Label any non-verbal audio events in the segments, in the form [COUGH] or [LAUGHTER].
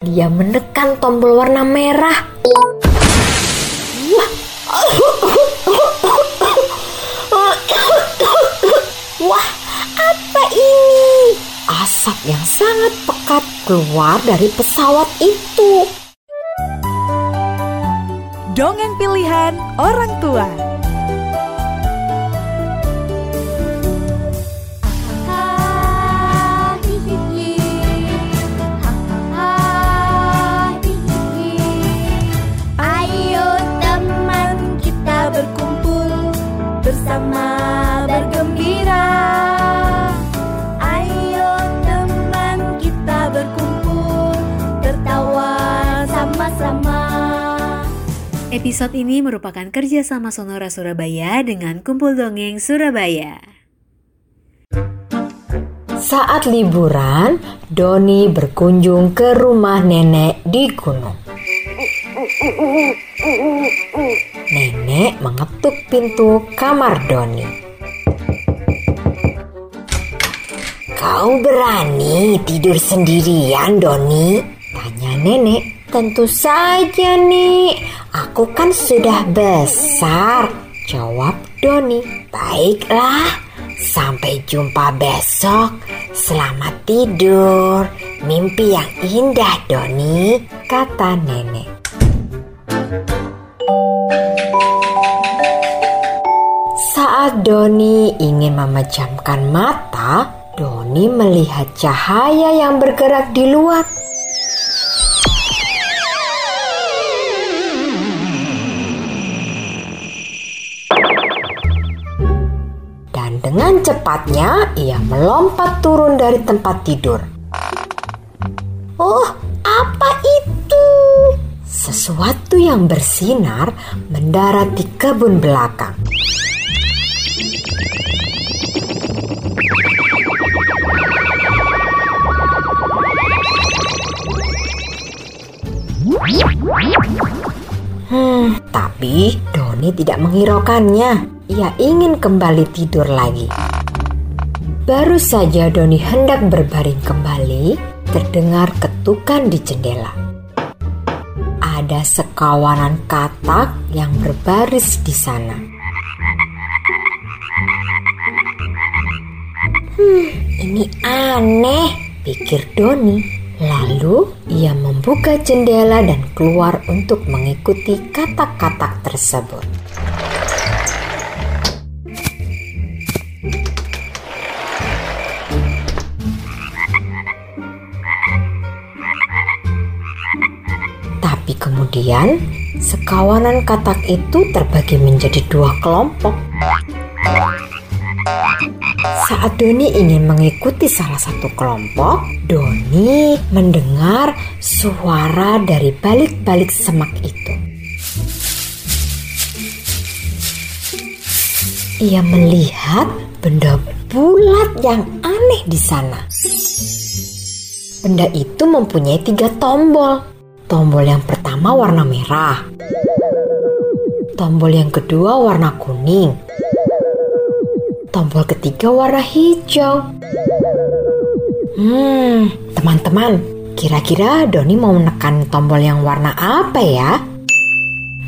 dia menekan tombol warna merah. Wah. Wah, apa ini? Asap yang sangat pekat keluar dari pesawat itu. Dongeng pilihan orang tua. Episode ini merupakan kerjasama Sonora Surabaya dengan Kumpul Dongeng Surabaya. Saat liburan, Doni berkunjung ke rumah nenek di gunung. Nenek mengetuk pintu kamar Doni. Kau berani tidur sendirian, Doni? Tanya nenek. Tentu saja, nih. Aku kan sudah besar. Jawab Doni. Baiklah, sampai jumpa besok. Selamat tidur. Mimpi yang indah, Doni, kata nenek. Saat Doni ingin memejamkan mata, Doni melihat cahaya yang bergerak di luar. Dan dengan cepatnya ia melompat turun dari tempat tidur. Oh, apa itu? Sesuatu yang bersinar mendarat di kebun belakang. Hmm, tapi Doni tidak menghiraukannya. Ia ingin kembali tidur lagi. Baru saja Doni hendak berbaring kembali, terdengar ketukan di jendela. Ada sekawanan katak yang berbaris di sana. Hmm, ini aneh, pikir Doni. Lalu ia membuka jendela dan keluar untuk mengikuti katak-katak tersebut. Kemudian sekawanan katak itu terbagi menjadi dua kelompok. Saat Doni ingin mengikuti salah satu kelompok, Doni mendengar suara dari balik-balik semak itu. Ia melihat benda bulat yang aneh di sana. Benda itu mempunyai tiga tombol. Tombol yang pertama warna merah. Tombol yang kedua warna kuning. Tombol ketiga warna hijau. Hmm, teman-teman, kira-kira Doni mau menekan tombol yang warna apa ya?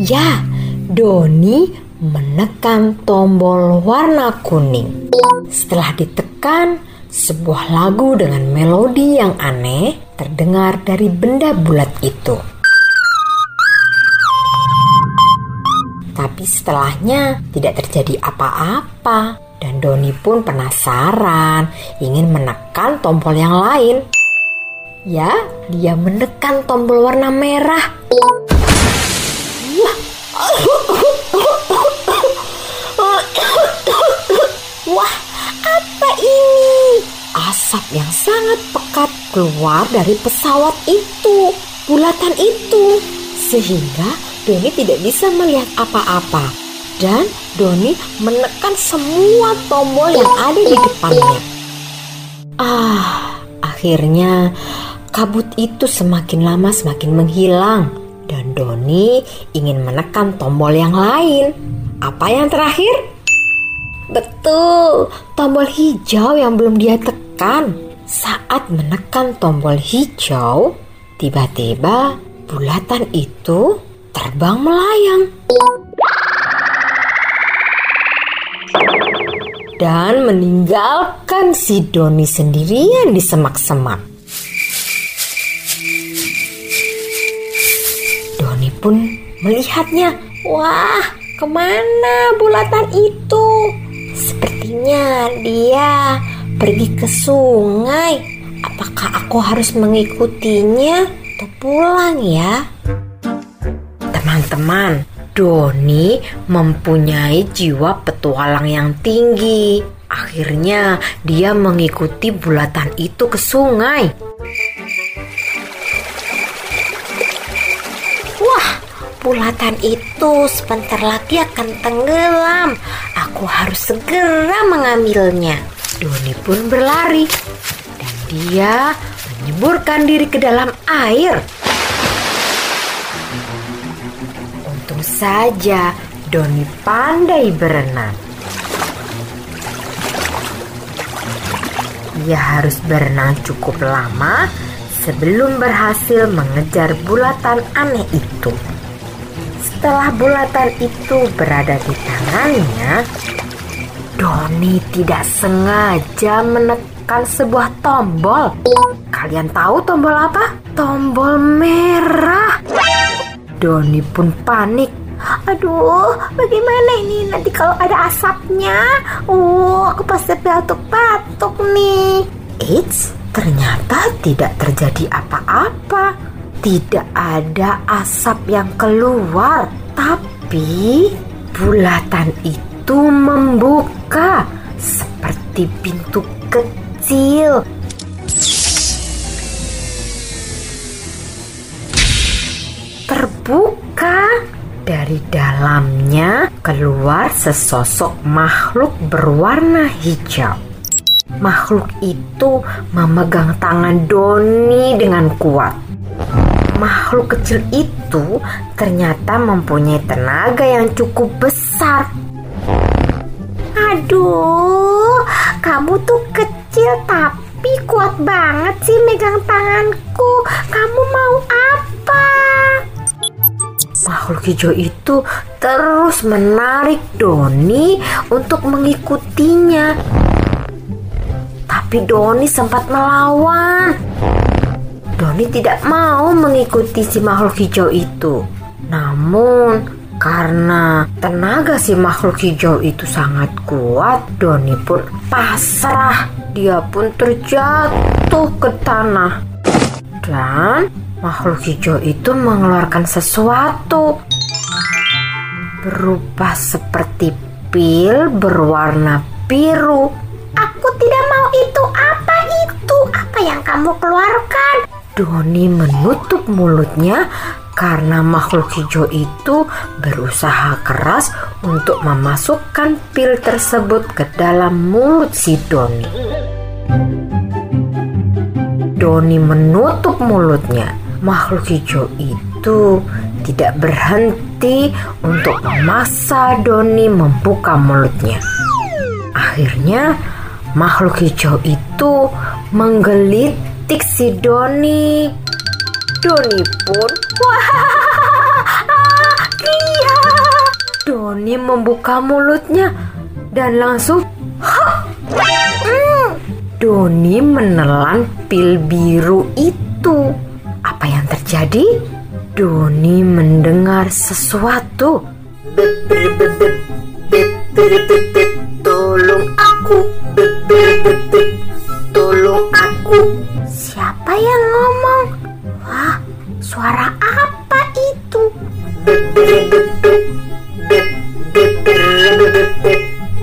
Ya, Doni menekan tombol warna kuning. Setelah ditekan, sebuah lagu dengan melodi yang aneh terdengar dari benda bulat itu. Tapi setelahnya tidak terjadi apa-apa dan Doni pun penasaran ingin menekan tombol yang lain. Ya, dia menekan tombol warna merah. Wah, Asap yang sangat pekat keluar dari pesawat itu, bulatan itu, sehingga Doni tidak bisa melihat apa-apa dan Doni menekan semua tombol yang ada di depannya. Ah, akhirnya kabut itu semakin lama semakin menghilang dan Doni ingin menekan tombol yang lain. Apa yang terakhir? Betul, tombol hijau yang belum dia tekan. Saat menekan tombol hijau, Tiba-tiba bulatan itu terbang melayang. Dan meninggalkan si Doni sendirian di semak-semak. Doni pun melihatnya. Wah, ke mana bulatan itu? Sepertinya dia pergi ke sungai. Apakah aku harus mengikutinya atau pulang ya? Teman-teman, Doni mempunyai jiwa petualang yang tinggi. Akhirnya dia mengikuti bulatan itu ke sungai. Wah, bulatan itu sebentar lagi akan tenggelam. Aku harus segera mengambilnya. Doni pun berlari dan dia menyemburkan diri ke dalam air. Untung saja Doni pandai berenang. Ia harus berenang cukup lama sebelum berhasil mengejar bulatan aneh itu. Setelah bulatan itu berada di tangannya, Doni tidak sengaja menekan sebuah tombol. Kalian tahu tombol apa? Tombol merah. Doni pun panik. Aduh, bagaimana ini nanti kalau ada asapnya? Oh, aku pasti batuk-batuk nih. Eits, ternyata tidak terjadi apa-apa. Tidak ada asap yang keluar, tapi bulatan itu itu membuka seperti pintu kecil. Terbuka dari dalamnya keluar sesosok makhluk berwarna hijau. Makhluk itu memegang tangan Doni dengan kuat. Makhluk kecil itu ternyata mempunyai tenaga yang cukup besar Aduh, kamu tuh kecil tapi kuat banget sih megang tanganku. Kamu mau apa? Makhluk hijau itu terus menarik Doni untuk mengikutinya. Tapi Doni sempat melawan. Doni tidak mau mengikuti si makhluk hijau itu. Namun, karena tenaga si makhluk hijau itu sangat kuat, Doni pun pasrah. Dia pun terjatuh ke tanah. Dan makhluk hijau itu mengeluarkan sesuatu berupa seperti pil berwarna biru. Aku tidak mau itu. Apa itu? Apa yang kamu keluarkan? Doni menutup mulutnya karena makhluk hijau itu berusaha keras untuk memasukkan pil tersebut ke dalam mulut si Doni. Doni menutup mulutnya. Makhluk hijau itu tidak berhenti untuk memaksa Doni membuka mulutnya. Akhirnya, makhluk hijau itu menggelitik si Doni. Doni pun wah [LAUGHS] iya. Doni membuka mulutnya dan langsung ha, mm. Doni menelan pil biru itu. Apa yang terjadi? Doni mendengar sesuatu. Tolong aku. Tolong aku. Siapa yang ngomong? Suara apa itu?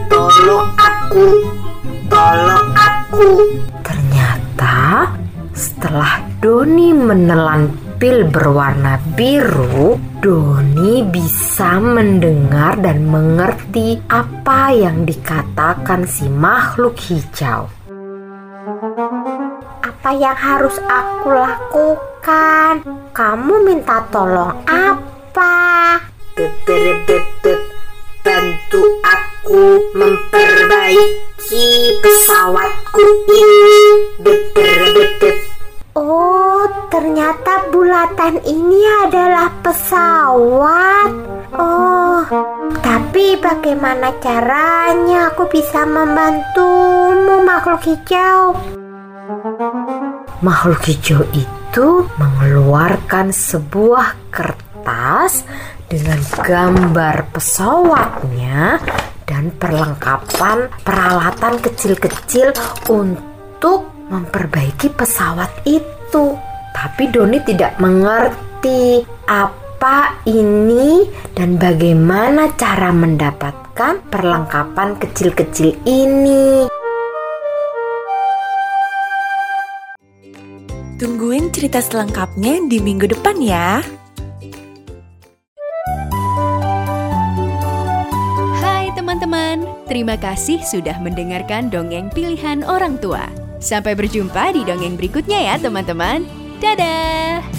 Tolong aku, tolong aku. Ternyata setelah Doni menelan pil berwarna biru, Doni bisa mendengar dan mengerti apa yang dikatakan si makhluk hijau. Apa yang harus aku lakukan? Kamu minta tolong apa? Bantu aku memperbaiki pesawatku ini. Oh, ternyata bulatan ini adalah pesawat. Oh, tapi bagaimana caranya aku bisa membantumu makhluk hijau? Makhluk hijau itu mengeluarkan sebuah kertas dengan gambar pesawatnya dan perlengkapan peralatan kecil-kecil untuk memperbaiki pesawat itu. Tapi Doni tidak mengerti apa ini dan bagaimana cara mendapatkan perlengkapan kecil-kecil ini. Cerita selengkapnya di minggu depan ya. Hai teman-teman, terima kasih sudah mendengarkan dongeng pilihan orang tua. Sampai berjumpa di dongeng berikutnya ya teman-teman. Dadah!